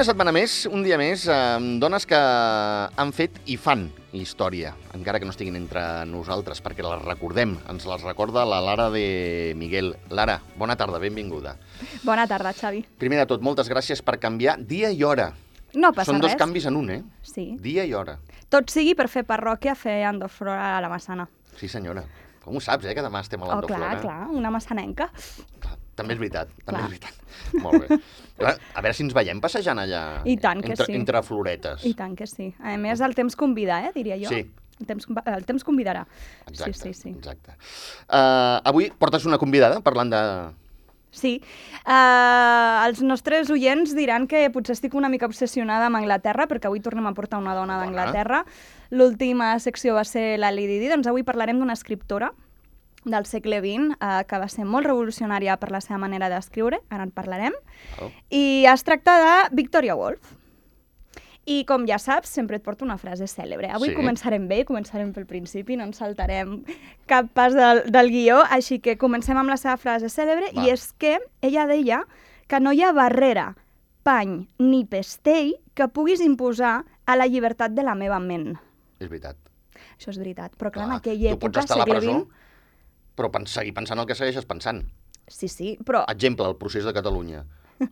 Una setmana més, un dia més, amb dones que han fet i fan història, encara que no estiguin entre nosaltres, perquè les recordem. Ens les recorda la Lara de Miguel. Lara, bona tarda, benvinguda. Bona tarda, Xavi. Primer de tot, moltes gràcies per canviar dia i hora. No passa Són dos res. canvis en un, eh? Sí. Dia i hora. Tot sigui per fer parròquia fer Andorra a la Massana. Sí, senyora. Com ho saps, eh, que demà estem a Oh, l'Andoflora? clar, clar, una massanenca. Clar, També és veritat, també Clar. és veritat. Molt bé. A veure si ens veiem passejant allà. I tant que entre, sí. Entre floretes. I tant que sí. A més, el temps convida, eh, diria jo. Sí. El temps, el temps convidarà. Exacte, Sí, sí, sí. exacte. Uh, avui portes una convidada parlant de... Sí. Uh, els nostres oients diran que potser estic una mica obsessionada amb Anglaterra, perquè avui tornem a portar una Dona. d'Anglaterra. L'última secció va ser la Lady Di, doncs avui parlarem d'una escriptora del segle XX, uh, que va ser molt revolucionària per la seva manera d'escriure, ara en parlarem, Oh. i es tracta de Victoria Woolf. I com ja saps, sempre et porto una frase cèlebre. Avui Sí. començarem bé, començarem pel principi, no ens saltarem cap pas del, del guió, així que comencem amb la seva frase cèlebre, Va. i és que ella deia que no hi ha barrera, pany ni pestell que puguis imposar a la llibertat de la meva ment. És veritat. Això és veritat, però clar, en Clar, aquella tu pots època, estar a la segle presó, XX... però seguir pensant el que segueixes pensant. Sí, sí, però... Exemple, el procés de Catalunya.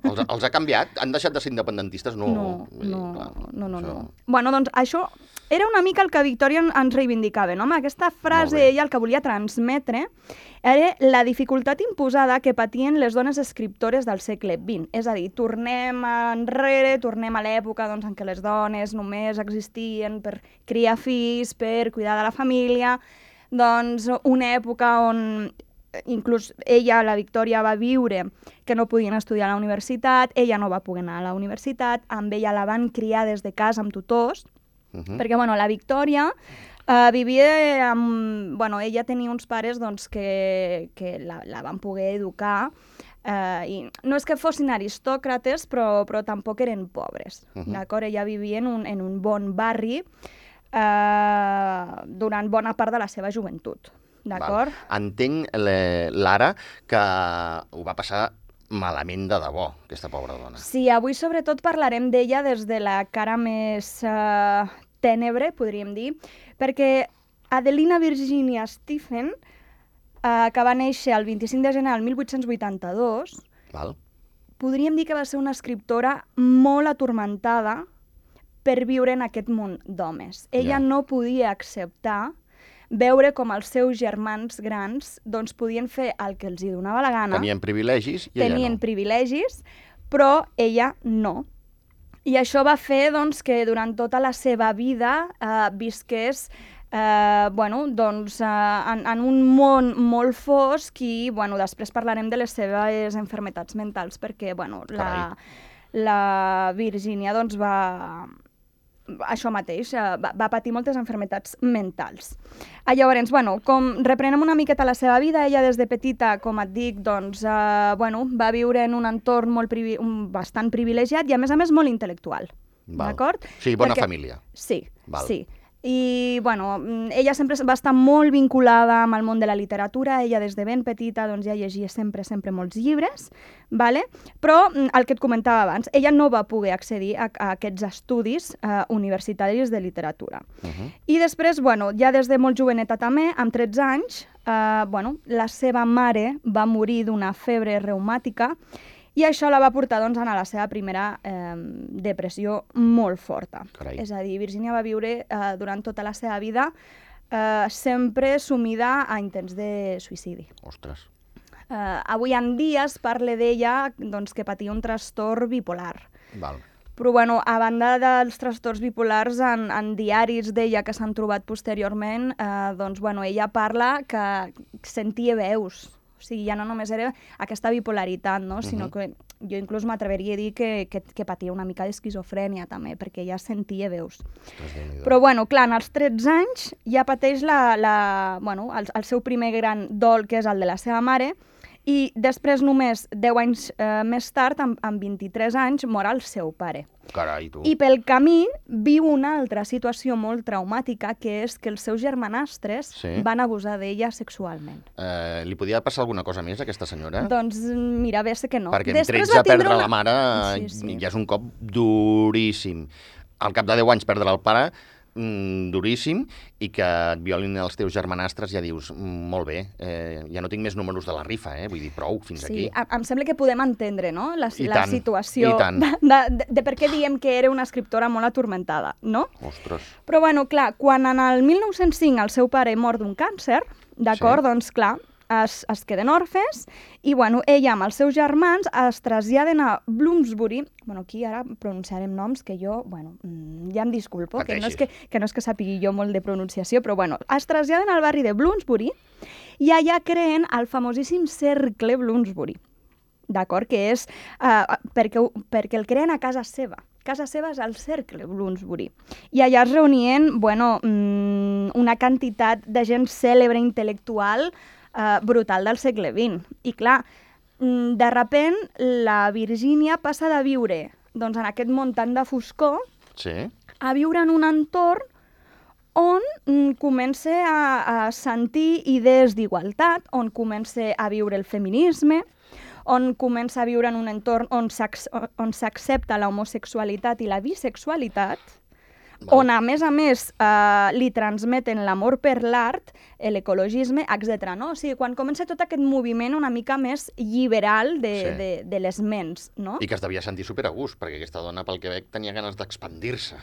Els, els ha canviat? Han deixat de ser independentistes? No. No, dir, no, clar, no, no, això- no. Bueno, doncs això era una mica el que Victòria en- ens reivindicava, no? Amb aquesta frase ella el que volia transmetre era la dificultat imposada que patien les dones escriptores del segle XX. És a dir, tornem enrere, tornem a l'època doncs, en què les dones només existien per criar fills, per cuidar de la família, doncs una època on eh, inclús ella, la Victòria, va viure que no podien estudiar a la universitat, ella no va poder anar a la universitat, amb ella la van criar des de casa amb tutors, Uh -huh. perquè bueno, la Victòria eh, vivia amb... Bueno, ella tenia uns pares doncs, que, que la, la van poder educar eh, i no és que fossin aristòcrates, però, però tampoc eren pobres, Mhm. d'acord? Ella vivia en un, en un bon barri eh, durant bona part de la seva joventut, d'acord? Entenc, Lara, que ho va passar malament de debò, aquesta pobra dona. Sí, avui sobretot parlarem d'ella des de la cara més uh, tènebre, podríem dir, perquè Adelina Virginia Stephen, uh, que va néixer el 25 de gener del 1882, Val? podríem dir que va ser una escriptora molt atormentada per viure en aquest món d'homes. Ella Ja. no podia acceptar veure com els seus germans grans doncs, podien fer el que els hi donava la gana Tenien privilegis i ella tenien no. privilegis, però ella no. I això va fer doncs, que durant tota la seva vida eh, visqués eh, bueno, doncs, eh, en, en un món molt fosc i bueno, després parlarem de les seves enfermetats mentals perquè bueno, la, la Virgínia doncs, va, això mateix, eh, va, va patir moltes enfermetats mentals. Ah, llavors, bueno, com reprenem una miqueta la seva vida, ella des de petita, com et dic, doncs, eh, bueno, va viure en un entorn molt privi un, bastant privilegiat i, a més a més, molt intel·lectual. D'acord? Sí, bona Perquè- família. Sí, Val. sí. I, bueno, mm, ella sempre va estar molt vinculada amb el món de la literatura, ella des de ben petita doncs, ja llegia sempre, sempre molts llibres, vale? però mm, el que et comentava abans, ella no va poder accedir a, a aquests estudis eh, universitaris de literatura. Uh -huh. I després, bueno, ja des de molt joveneta també, amb 13 anys, eh, bueno, la seva mare va morir d'una febre reumàtica i això la va portar doncs, a la seva primera eh, depressió molt forta. Carai. És a dir, Virginia va viure eh, durant tota la seva vida eh, sempre sumida a intents de suïcidi. Ostres. Eh, avui en dia es parla d'ella doncs, que patia un trastorn bipolar. Val. Però, bueno, a banda dels trastorns bipolars, en, en diaris d'ella que s'han trobat posteriorment, eh, doncs, bueno, ella parla que sentia veus. O sigui, ja no només era aquesta bipolaritat, no? sinó Mhm. que jo inclús m'atreveria a dir que, que, que patia una mica d'esquizofrènia també, perquè ella sentia veus. Ostres. Però, bueno, clar, en els 13 anys ja pateix la, la, bueno, el, el seu primer gran dol, que és el de la seva mare, I després, només 10 anys eh, més tard, amb, amb 23 anys, mor el seu pare. Carai, tu. I pel camí viu una altra situació molt traumàtica, que és que els seus germanastres Sí. van abusar d'ella sexualment. Eh, li podia passar alguna cosa més a aquesta senyora? Doncs mira, bé, sé que no. Perquè amb Després 13 va tindre perdre una- la mare Sí, sí. ja és un cop duríssim. Al cap de 10 anys perdre el pare, mm, duríssim, i que et violin els teus germanastres, ja dius, mm, molt bé, eh, ja no tinc més números de la rifa, eh? vull dir, prou, fins Sí, aquí. em, em sembla que podem entendre no? la, I la tant, situació de, de, de, de per què diem que era una escriptora molt atormentada, no? Ostres. Però, bueno, clar, quan en el 1905 el seu pare mor d'un càncer, d'acord, Sí. doncs, clar, es, es queden orfes i, bueno, ella amb els seus germans es traslladen a Bloomsbury. Bueno, aquí ara pronunciarem noms que jo, bueno, mm, ja em disculpo, que no, és que, que no és que sàpigui jo molt de pronunciació, però, bueno, es traslladen al barri de Bloomsbury i allà creen el famosíssim Cercle Bloomsbury d'acord? Que és uh, perquè, perquè el creen a casa seva. Casa seva és el Cercle Bloomsbury. I allà es reunien, bueno, mm, una quantitat de gent cèlebre intel·lectual uh, brutal del segle XX. I clar, mm, de repent la Virgínia passa de viure doncs, en aquest món tan de foscor Sí? a viure en un entorn on mm, comença a, a sentir idees d'igualtat, on comença a viure el feminisme, on comença a viure en un entorn on s'ac- on s'accepta la homosexualitat i la bisexualitat, on, a més a més, eh, li transmeten l'amor per l'art, l'ecologisme, etc. No? O sigui, quan comença tot aquest moviment una mica més liberal de, Sí. de, de les ments, no? I que es devia sentir superagust, perquè aquesta dona, pel que veig, tenia ganes d'expandir-se.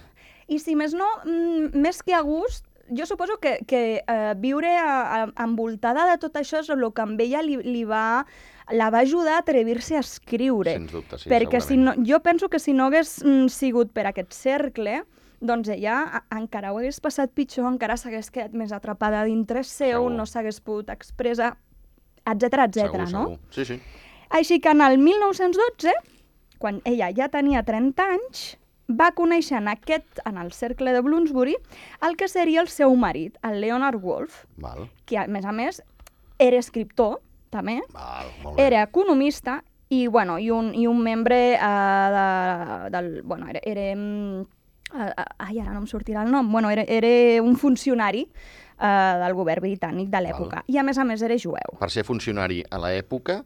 I si més no, mm, més que a gust, jo suposo que, que eh, viure a, a, envoltada de tot això és el que amb ella li, li va, la va ajudar a atrevir-se a escriure. Sens dubte, sí, perquè si no, segurament. jo penso que si no hagués mm, sigut per aquest cercle, doncs ella encara ho hagués passat pitjor, encara s'hagués quedat més atrapada dintre seu, Segur. no s'hagués pogut expressar, etc etc. no? segur. Sí, sí. Així que en el 1912, quan ella ja tenia 30 anys, va conèixer en aquest, en el cercle de Bloomsbury, el que seria el seu marit, el Leonard Woolf, Val, que a més a més era escriptor, també, val, era economista i, bueno, i, un, i un membre uh, de, del... Bueno, era... era mm, ai, ara no em sortirà el nom. Bueno, era, era un funcionari uh, del govern britànic de l'època. I, a més a més, era jueu. Per ser funcionari a l'època,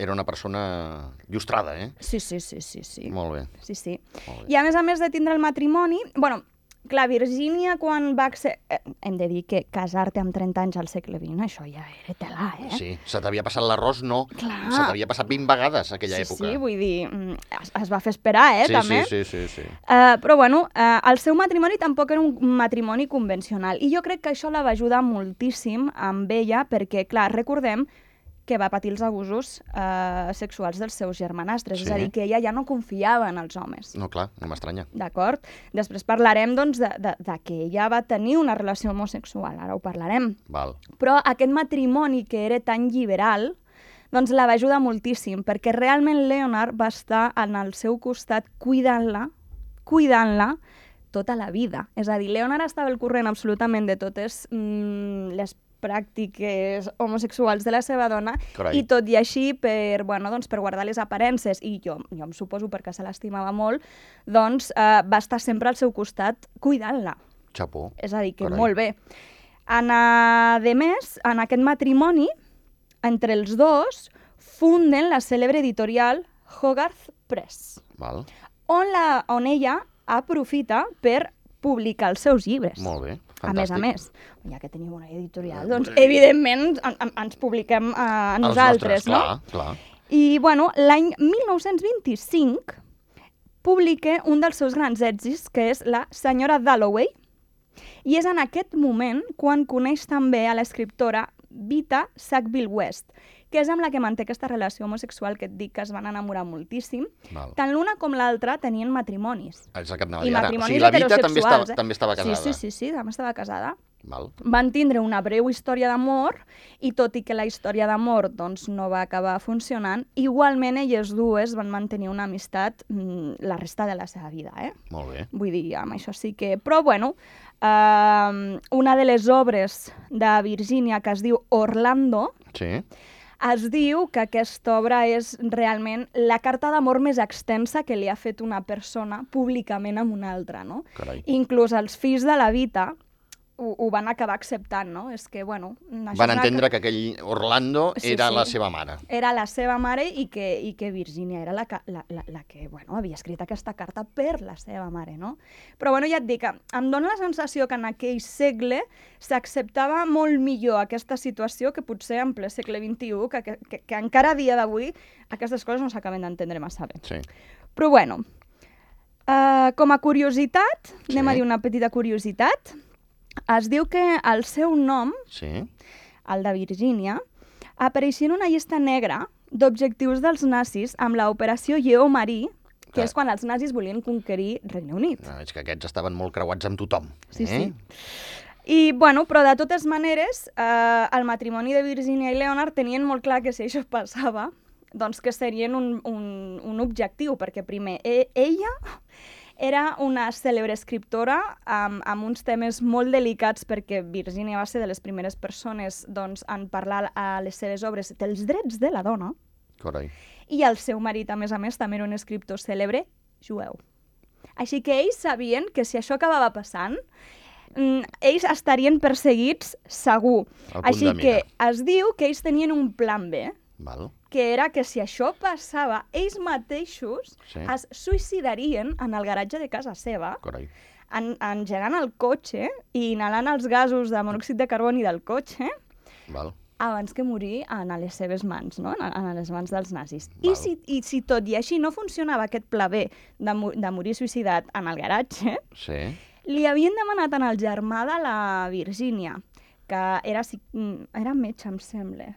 era una persona llustrada, eh? Sí, sí, sí, sí, sí. Molt bé. Sí, sí. Molt bé. I a més a més de tindre el matrimoni... bueno, clar, Virgínia, quan va... acce- Eh, hem de dir que casar-te amb 30 anys al segle XX, això ja era tela, eh? Sí, se t'havia passat l'arròs, no. Clar. Se t'havia passat 20 vegades aquella sí, època. sí, vull dir, mm, es, es va fer esperar, eh, sí, també. sí, sí, sí, sí. Uh, però, bueno, uh, el seu matrimoni tampoc era un matrimoni convencional. I jo crec que això la va ajudar moltíssim amb ella, perquè, clar, recordem que va patir els abusos uh, sexuals dels seus germanastres. Sí. És a dir, que ella ja no confiava en els homes. No, clar, no m'estranya. D'acord? Després parlarem, doncs, de, de, de que ella va tenir una relació homosexual. Ara ho parlarem. Val. Però aquest matrimoni que era tan liberal, doncs la va ajudar moltíssim, perquè realment Leonard va estar en el seu costat cuidant-la, cuidant-la, tota la vida. És a dir, Leonard estava al corrent absolutament de totes mm, les pràctiques homosexuals de la seva dona Carai. i tot i així, per, bueno, doncs, per guardar les aparences, i jo, jo em suposo perquè se l'estimava molt, doncs eh, va estar sempre al seu costat cuidant-la. Xapó. És a dir, que Carai. molt bé. En, a, de més, en aquest matrimoni, entre els dos, funden la cèlebre editorial Hogarth Press, Val. on, la, on ella aprofita per publicar els seus llibres. Molt bé. A més a Fantàstic. més, ja que tenim una editorial, doncs evidentment en, en, ens publiquem eh, a nosaltres, nostres, no? Clar, clar. I, bueno, l'any 1925 publica un dels seus grans èxits, que és la senyora Dalloway, i és en aquest moment quan coneix també a l'escriptora Vita Sackville West, que és amb la que manté aquesta relació homosexual que et dic que es van enamorar moltíssim. Val. Tant l'una com l'altra tenien matrimonis. És el que et anava a I dir ara. O sigui, la Vita també estava, eh? també estava casada. Sí, sí, sí, sí, també estava casada. Val. Van tindre una breu història d'amor i tot i que la història d'amor doncs, no va acabar funcionant, igualment elles dues van mantenir una amistat mm, la resta de la seva vida. Eh? Molt bé. Vull dir, amb això sí que... Però, bueno, eh, una de les obres de Virginia que es diu Orlando, Sí. Es diu que aquesta obra és realment la carta d'amor més extensa que li ha fet una persona públicament amb una altra, no? Carai. Inclús els fills de la Vita ho, ho van acabar acceptant, no? És que, bueno... Van una entendre que aquell Orlando Sí, era sí. la seva mare. era la seva mare i que, i que Virginia era la, que- la, la, la que bueno, havia escrit aquesta carta per la seva mare, no? Però bueno, ja et dic, em dóna la sensació que en aquell segle s'acceptava molt millor aquesta situació que potser en ple segle XXI, que, que, que, que encara a dia d'avui aquestes coses no s'acaben d'entendre massa bé. Sí. Però bueno, uh, com a curiositat, Sí. anem a dir una petita curiositat, es diu que el seu nom Sí. el de Virgínia, apareixia en una llista negra d'objectius dels nazis amb l'operació Lleó Marí, que Clar. és quan els nazis volien conquerir Regne Unit. No, és que aquests estaven molt creuats amb tothom. Sí, eh? sí. I, bueno, però de totes maneres, eh, el matrimoni de Virginia i Leonard tenien molt clar que si això passava, doncs que serien un, un, un objectiu, perquè primer, e ella era una cèlebre escriptora amb, amb uns temes molt delicats perquè Virginia va ser de les primeres persones doncs, en parlar a les seves obres dels drets de la dona Carai. i el seu marit, a més a més, també era un escriptor cèlebre jueu. Així que ells sabien que si això acabava passant, mm, ells estarien perseguits segur. Així que es diu que ells tenien un plan B, Val. Que era que si això passava, ells mateixos Sí. es suïcidarien en el garatge de casa seva, Carai. en, engegant el cotxe i inhalant els gasos de monòxid de carboni del cotxe, Val. abans que morir en les seves mans, no? en, en les mans dels nazis. Val. I si, I si tot i així no funcionava aquest pla B de, de morir suïcidat en el garatge, Sí. li havien demanat en el germà de la Virgínia, que era, mm, era metge, em sembla.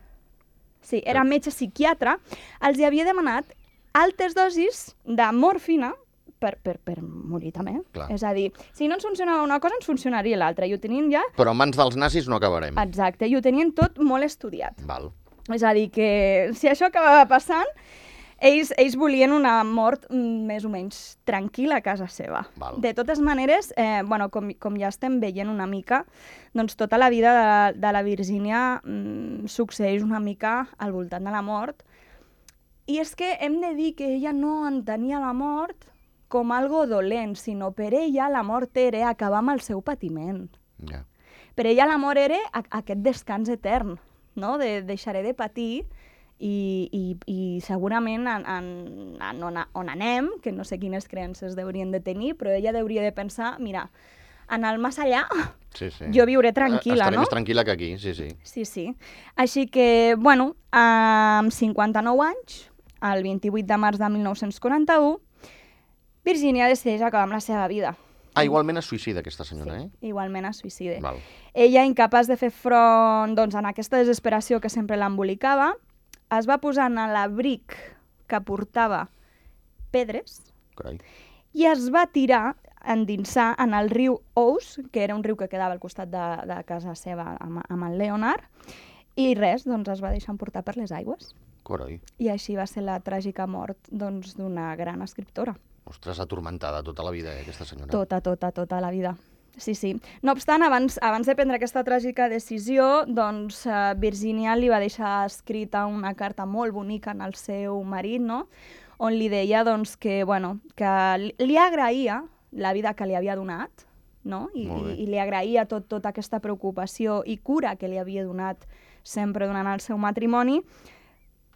Sí, era metge psiquiatre, els hi havia demanat altes dosis de morfina per, per, per morir també. Clar. És a dir, si no ens funcionava una cosa, ens funcionaria l'altra. I ho tenien ja, Però en mans dels nazis no acabarem. exacte, i ho tenien tot molt estudiat. Val. És a dir, que si això acabava passant, ells, ells volien una mort mm, més o menys tranquil·la a casa seva. Val. De totes maneres, eh, bueno, com, com ja estem veient una mica, doncs tota la vida de, la- de la Virgínia mm, succeeix una mica al voltant de la mort. I és que hem de dir que ella no entenia la mort com algo dolent, sinó per ella la mort era acabar amb el seu patiment. Ja. Per ella l'amor era a- aquest descans etern, no? De deixaré de patir i, i, i segurament en, en, en on, a- on anem, que no sé quines creences deurien de tenir, però ella hauria de pensar, mira, en el més allà Sí, sí. jo viuré tranquil·la, Estaré no? més tranquil·la que aquí, sí, sí. Sí, sí. Així que, bueno, amb 59 anys, el 28 de març de 1941, Virginia decideix acabar amb la seva vida. Ah, igualment es suïcida aquesta senyora, eh? Igualment es suïcida. Val. Ella, incapaç de fer front doncs, en aquesta desesperació que sempre l'embolicava, es va posar en l'abric que portava pedres Carai. i es va tirar endinsar en el riu Ous, que era un riu que quedava al costat de, de casa seva amb, amb el Leonard, i res, doncs es va deixar emportar per les aigües. Carai. I així va ser la tràgica mort doncs, d'una gran escriptora. Ostres, atormentada tota la vida, eh, aquesta senyora. Tota, tota, tota la vida. Sí, sí. No obstant, abans, abans de prendre aquesta tràgica decisió, doncs eh, Virginia li va deixar escrita una carta molt bonica en el seu marit, no? on li deia doncs, que, bueno, que li, agraïa la vida que li havia donat, no? I, i, i li agraïa tot, tota aquesta preocupació i cura que li havia donat sempre durant el seu matrimoni,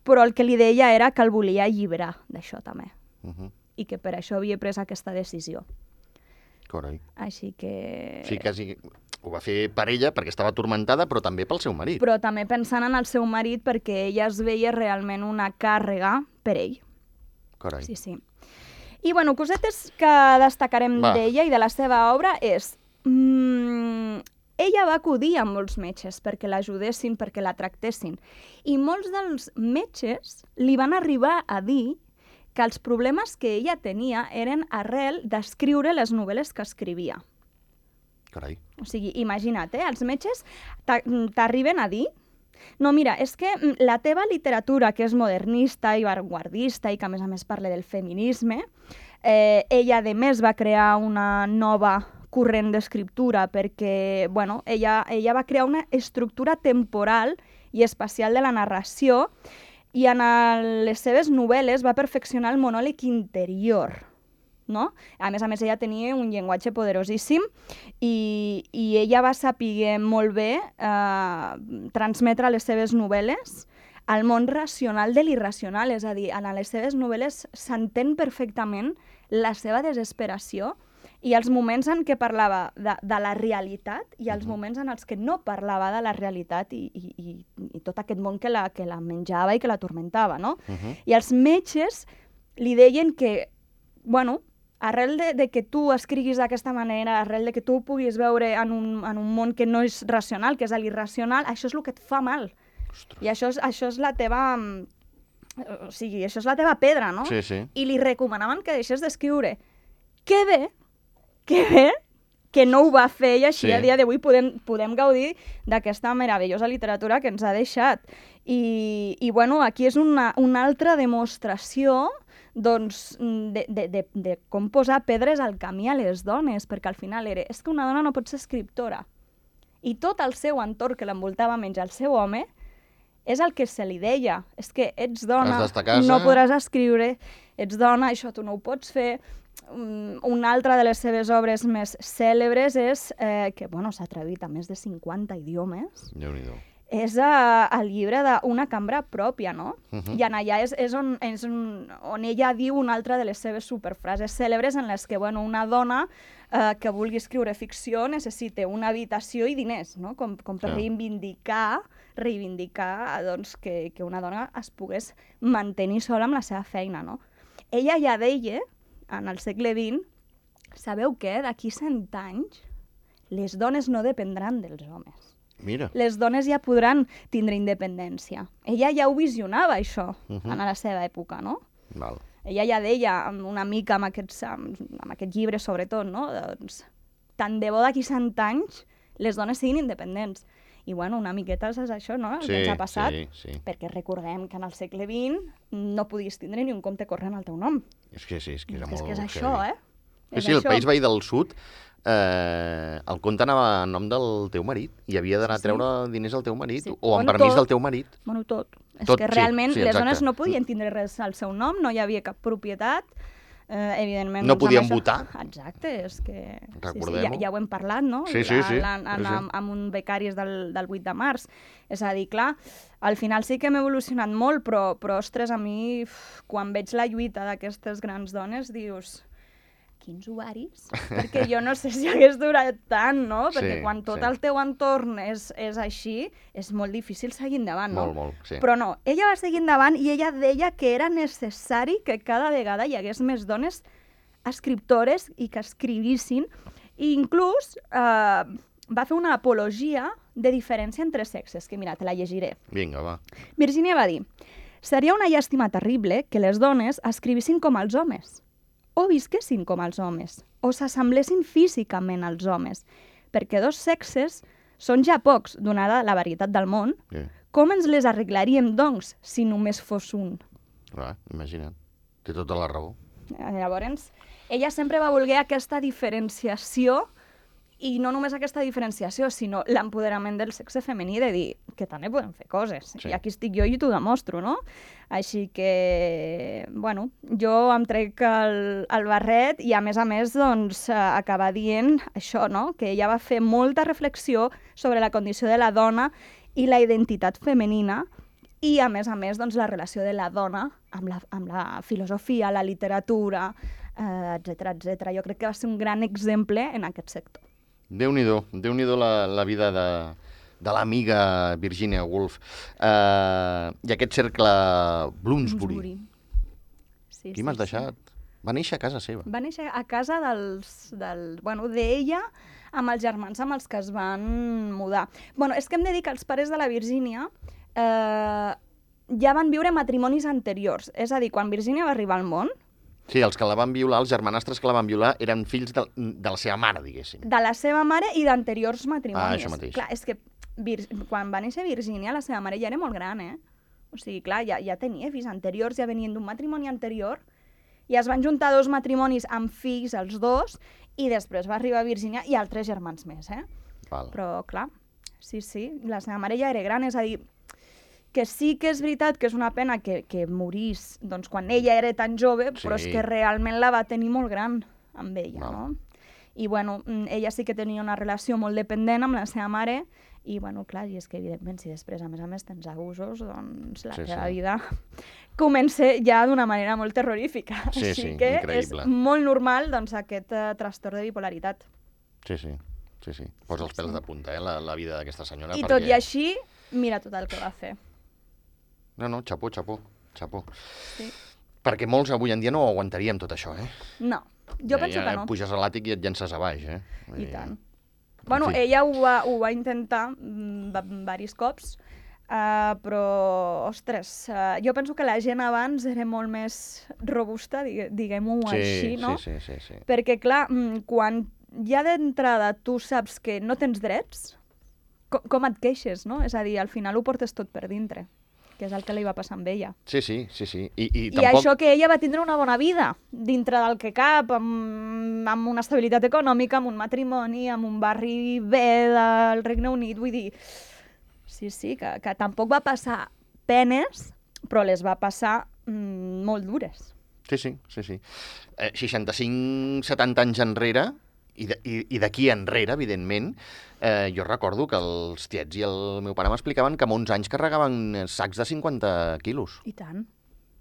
però el que li deia era que el volia alliberar d'això també, Uh -huh. i que per això havia pres aquesta decisió. Carai. Així que... Sí, quasi ho va fer per ella perquè estava atormentada, però també pel seu marit. Però també pensant en el seu marit perquè ella es veia realment una càrrega per ell. Carai. Sí, sí. I, bueno, cosetes que destacarem d'ella i de la seva obra és... Mm, ella va acudir a molts metges perquè l'ajudessin, perquè la tractessin. I molts dels metges li van arribar a dir que els problemes que ella tenia eren arrel d'escriure les novel·les que escrivia. Carai. O sigui, imagina't, eh? els metges t'a- t'arriben a dir no, mira, és que mm, la teva literatura, que és modernista i vanguardista i que a més a més parla del feminisme, eh, ella de més va crear una nova corrent d'escriptura perquè, bueno, ella, ella va crear una estructura temporal i espacial de la narració, i en el, les seves novel·les va perfeccionar el monòleg interior, no? A més a més, ella tenia un llenguatge poderosíssim i, i ella va saber molt bé eh, transmetre les seves novel·les al món racional de l'irracional, és a dir, en les seves novel·les s'entén perfectament la seva desesperació i els moments en què parlava de, de la realitat i els moments en els que no parlava de la realitat i, i, i, i tot aquest món que la, que la menjava i que la tormentava, no? Uh -huh. I els metges li deien que, bueno, arrel de, de que tu escriguis d'aquesta manera, arrel de que tu puguis veure en un, en un món que no és racional, que és l'irracional, això és el que et fa mal. Ostres. I això és, això és la teva... O sigui, això és la teva pedra, no? Sí, sí. I li recomanaven que deixés d'escriure. Que bé, que bé que no ho va fer i així Sí. a dia d'avui podem, podem gaudir d'aquesta meravellosa literatura que ens ha deixat. I, i bueno, aquí és una, una altra demostració doncs, de, de, de, de com posar pedres al camí a les dones, perquè al final era, és que una dona no pot ser escriptora. I tot el seu entorn que l'envoltava, menys el seu home, és el que se li deia. És que ets dona, no podràs escriure, ets dona, això tu no ho pots fer. Mm, Una altra de les seves obres més cèlebres és, eh, que bueno, s'ha atrevit a més de 50 idiomes, déu nhi és eh, el llibre d'Una cambra pròpia, no? Uh -huh. I en allà és, és, on, és on, on ella diu una altra de les seves superfrases cèlebres en les que bueno, una dona eh, que vulgui escriure ficció necessita una habitació i diners, no? com, com per reivindicar reivindicar doncs, que, que una dona es pogués mantenir sola amb la seva feina. No? Ella ja deia, en el segle XX, sabeu què? D'aquí 100 anys les dones no dependran dels homes Mira. les dones ja podran tindre independència. Ella ja ho visionava, això, uh Mhm. -huh. en la seva època, no? Val. Ella ja deia una mica amb, aquests, amb, amb aquest llibre, sobretot, no? Doncs, tant de bo d'aquí 100 anys les dones siguin independents. I, bueno, una miqueta és això, no? El Sí, que ens ha passat. sí, sí. Perquè recordem que en el segle XX no podies tindre ni un compte corrent al teu nom. És que sí, és que És era que, és, molt que és això, eh? Sí, És sí, el això. país veí del sud, eh, el compte anava en nom del teu marit i havia d'anar Sí, sí. a treure diners al teu marit Sí. o amb Bueno, permís tot. del teu marit. Bueno, tot. És Tot, que sí, realment sí, les exacte. dones no podien tindre res al seu nom, no hi havia cap propietat, eh, evidentment... No doncs, podien això- votar. Exacte, és que... Sí, sí, Recordem-ho. ja, ja ho hem parlat, no? Sí, sí, sí, sí, sí. Amb, amb un becaris del, del 8 de març. És a dir, clar, al final sí que hem evolucionat molt, però, però ostres, a mi, uf, quan veig la lluita d'aquestes grans dones, dius quins ovaris? Perquè jo no sé si hagués durat tant, no? Sí, Perquè quan tot sí. el teu entorn és, és així, és molt difícil seguir endavant, no? Molt, molt, sí. Però no, ella va seguir endavant i ella deia que era necessari que cada vegada hi hagués més dones escriptores i que escrivissin. I inclús eh, va fer una apologia de diferència entre sexes, que mira, te la llegiré. Vinga, va. Virginia va dir Seria una llàstima terrible que les dones escrivissin com els homes, o visquessin com els homes, o s'assemblessin físicament als homes, perquè dos sexes són ja pocs, donada la varietat del món. Sí. Com ens les arreglaríem, doncs, si només fos un? Clar, imagina't. Té tota la raó. Eh, Llavors, ella sempre va voler aquesta diferenciació i no només aquesta diferenciació, sinó l'empoderament del sexe femení de dir que també podem fer coses. Sí. I aquí estic jo i t'ho demostro, no? Així que, bueno, jo em trec el, el barret i, a més a més, doncs, eh, acabar dient això, no? Que ella va fer molta reflexió sobre la condició de la dona i la identitat femenina i, a més a més, doncs, la relació de la dona amb la, amb la filosofia, la literatura, eh, etc etc. Jo crec que va ser un gran exemple en aquest sector. Déu-n'hi-do, déu nhi déu la, la vida de, de l'amiga Virginia Woolf. Uh, I aquest cercle Bloomsbury. Sí, Qui m'has deixat? Va néixer a casa seva. Va néixer a casa dels, del, bueno, d'ella amb els germans amb els que es van mudar. Bueno, és que hem de dir que els pares de la Virgínia eh, ja van viure matrimonis anteriors. És a dir, quan Virgínia va arribar al món, Sí, els que la van violar, els germanastres que la van violar, eren fills de, de la seva mare, diguéssim. de la seva mare i d'anteriors matrimonis. Ah, això mateix. Clar, és que Vir quan va néixer Virgínia, la seva mare ja era molt gran, eh? O sigui, clar, ja, ja tenia fills anteriors, ja venien d'un matrimoni anterior, i es van juntar dos matrimonis amb fills, els dos, i després va arribar Virgínia i altres germans més, eh? Val. Però, clar, sí, sí, la seva mare ja era gran, és a dir, que sí que és veritat que és una pena que, que morís doncs, quan ella era tan jove, Sí. però és que realment la va tenir molt gran amb ella, Val. no? I, bueno, mm, ella sí que tenia una relació molt dependent amb la seva mare, i, bueno, clar, i és que, evidentment, si després, a més a més, tens abusos, doncs la Sí, teva sí. vida comença ja d'una manera molt terrorífica. Sí, Així sí, que increïble. és molt normal, doncs, aquest eh, trastorn de bipolaritat. Sí, sí. Sí, sí. Posa els pèls de punta, eh, la, la vida d'aquesta senyora. I perquè... tot i així, mira tot el que va fer. No, no, xapó, xapó, xapó. Sí. Perquè molts avui en dia no aguantaríem tot això, eh? No, jo penso que no. Puges a l'àtic i et llences a baix, eh? I dir, tant. Bueno, fi. ella ho va, ho va intentar mm, va- varis cops, uh, però, ostres, uh, jo penso que la gent abans era molt més robusta, digue- diguem-ho Sí, així, no? sí, sí, sí, sí. Perquè, clar, mm, quan ja d'entrada tu saps que no tens drets, com, com et queixes, no? És a dir, al final ho portes tot per dintre, que és el que li va passar amb ella. Sí, sí, sí, sí. I, i, I tampoc... això que ella va tindre una bona vida, dintre del que cap, amb, amb una estabilitat econòmica, amb un matrimoni, amb un barri bé del Regne Unit, vull dir... Sí, sí, que, que tampoc va passar penes, però les va passar mm, molt dures. Sí, sí, sí, sí. Eh, 65, 70 anys enrere, i de- i i d'aquí enrere, evidentment, eh, jo recordo que els tiets i el meu pare m'explicaven que amb 11 anys carregaven sacs de 50 quilos. I tant.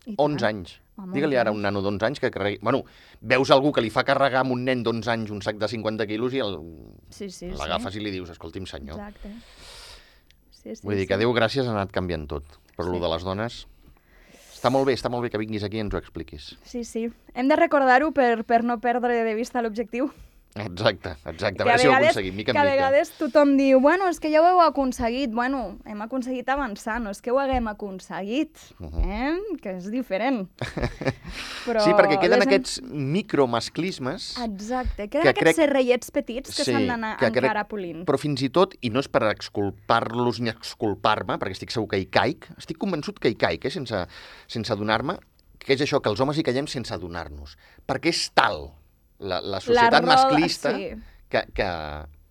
I 11 tant. anys. Digue-li ara a un nano d'11 anys que carregui... Bueno, veus algú que li fa carregar amb un nen d'11 anys un sac de 50 quilos i el... Sí, sí, l'agafes sí. i li dius, escolti'm senyor. Exacte. Sí, sí, Vull dir que sí. Déu gràcies ha anat canviant tot. Però Sí. sí. de les dones... Està molt bé, està molt bé que vinguis aquí i ens ho expliquis. Sí, sí. Hem de recordar-ho per, per no perdre de vista l'objectiu. Exacte, exacte. A Que veure si ho aconseguim, mica que en a mica. vegades tothom diu, bueno, és que ja ho heu aconseguit. Bueno, hem aconseguit avançar, no és que ho haguem aconseguit, eh? que és diferent. Però Sí, perquè queden les aquests micromasclismes, Exacte, queden que aquests crec- serrellets petits que Sí, s'han d'anar que crec- encara polint. però fins i tot, i no és per exculpar-los ni exculpar-me, perquè estic segur que hi caic, estic convençut que hi caic, eh, sense, sense adonar-me, que és això, que els homes hi caiem sense adonar-nos. Perquè és tal la, la societat roda, masclista sí. que, que,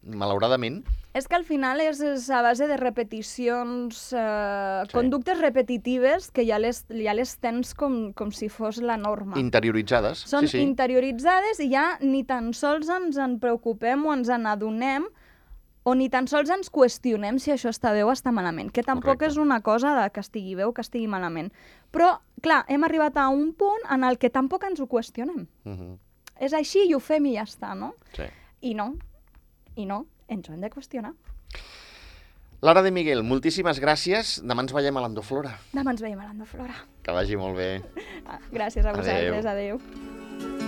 malauradament, És que al final és, és a base de repeticions, eh, Sí. conductes repetitives que ja les, ja les tens com, com si fos la norma. interioritzades. Són sí, sí. interioritzades i ja ni tan sols ens en preocupem o ens en adonem o ni tan sols ens qüestionem si això està bé o està malament, que tampoc Correcte. és una cosa de que estigui bé o que estigui malament. Però, clar, hem arribat a un punt en el que tampoc ens ho qüestionem. Mhm, És així i ho fem i ja està, no? sí. I no, i no, ens ho hem de qüestionar. Lara de Miguel, moltíssimes gràcies. Demà ens veiem a l'Andoflora. Demà ens veiem a l'Andoflora. Que vagi molt bé. Gràcies a Adéu. vosaltres, adeu.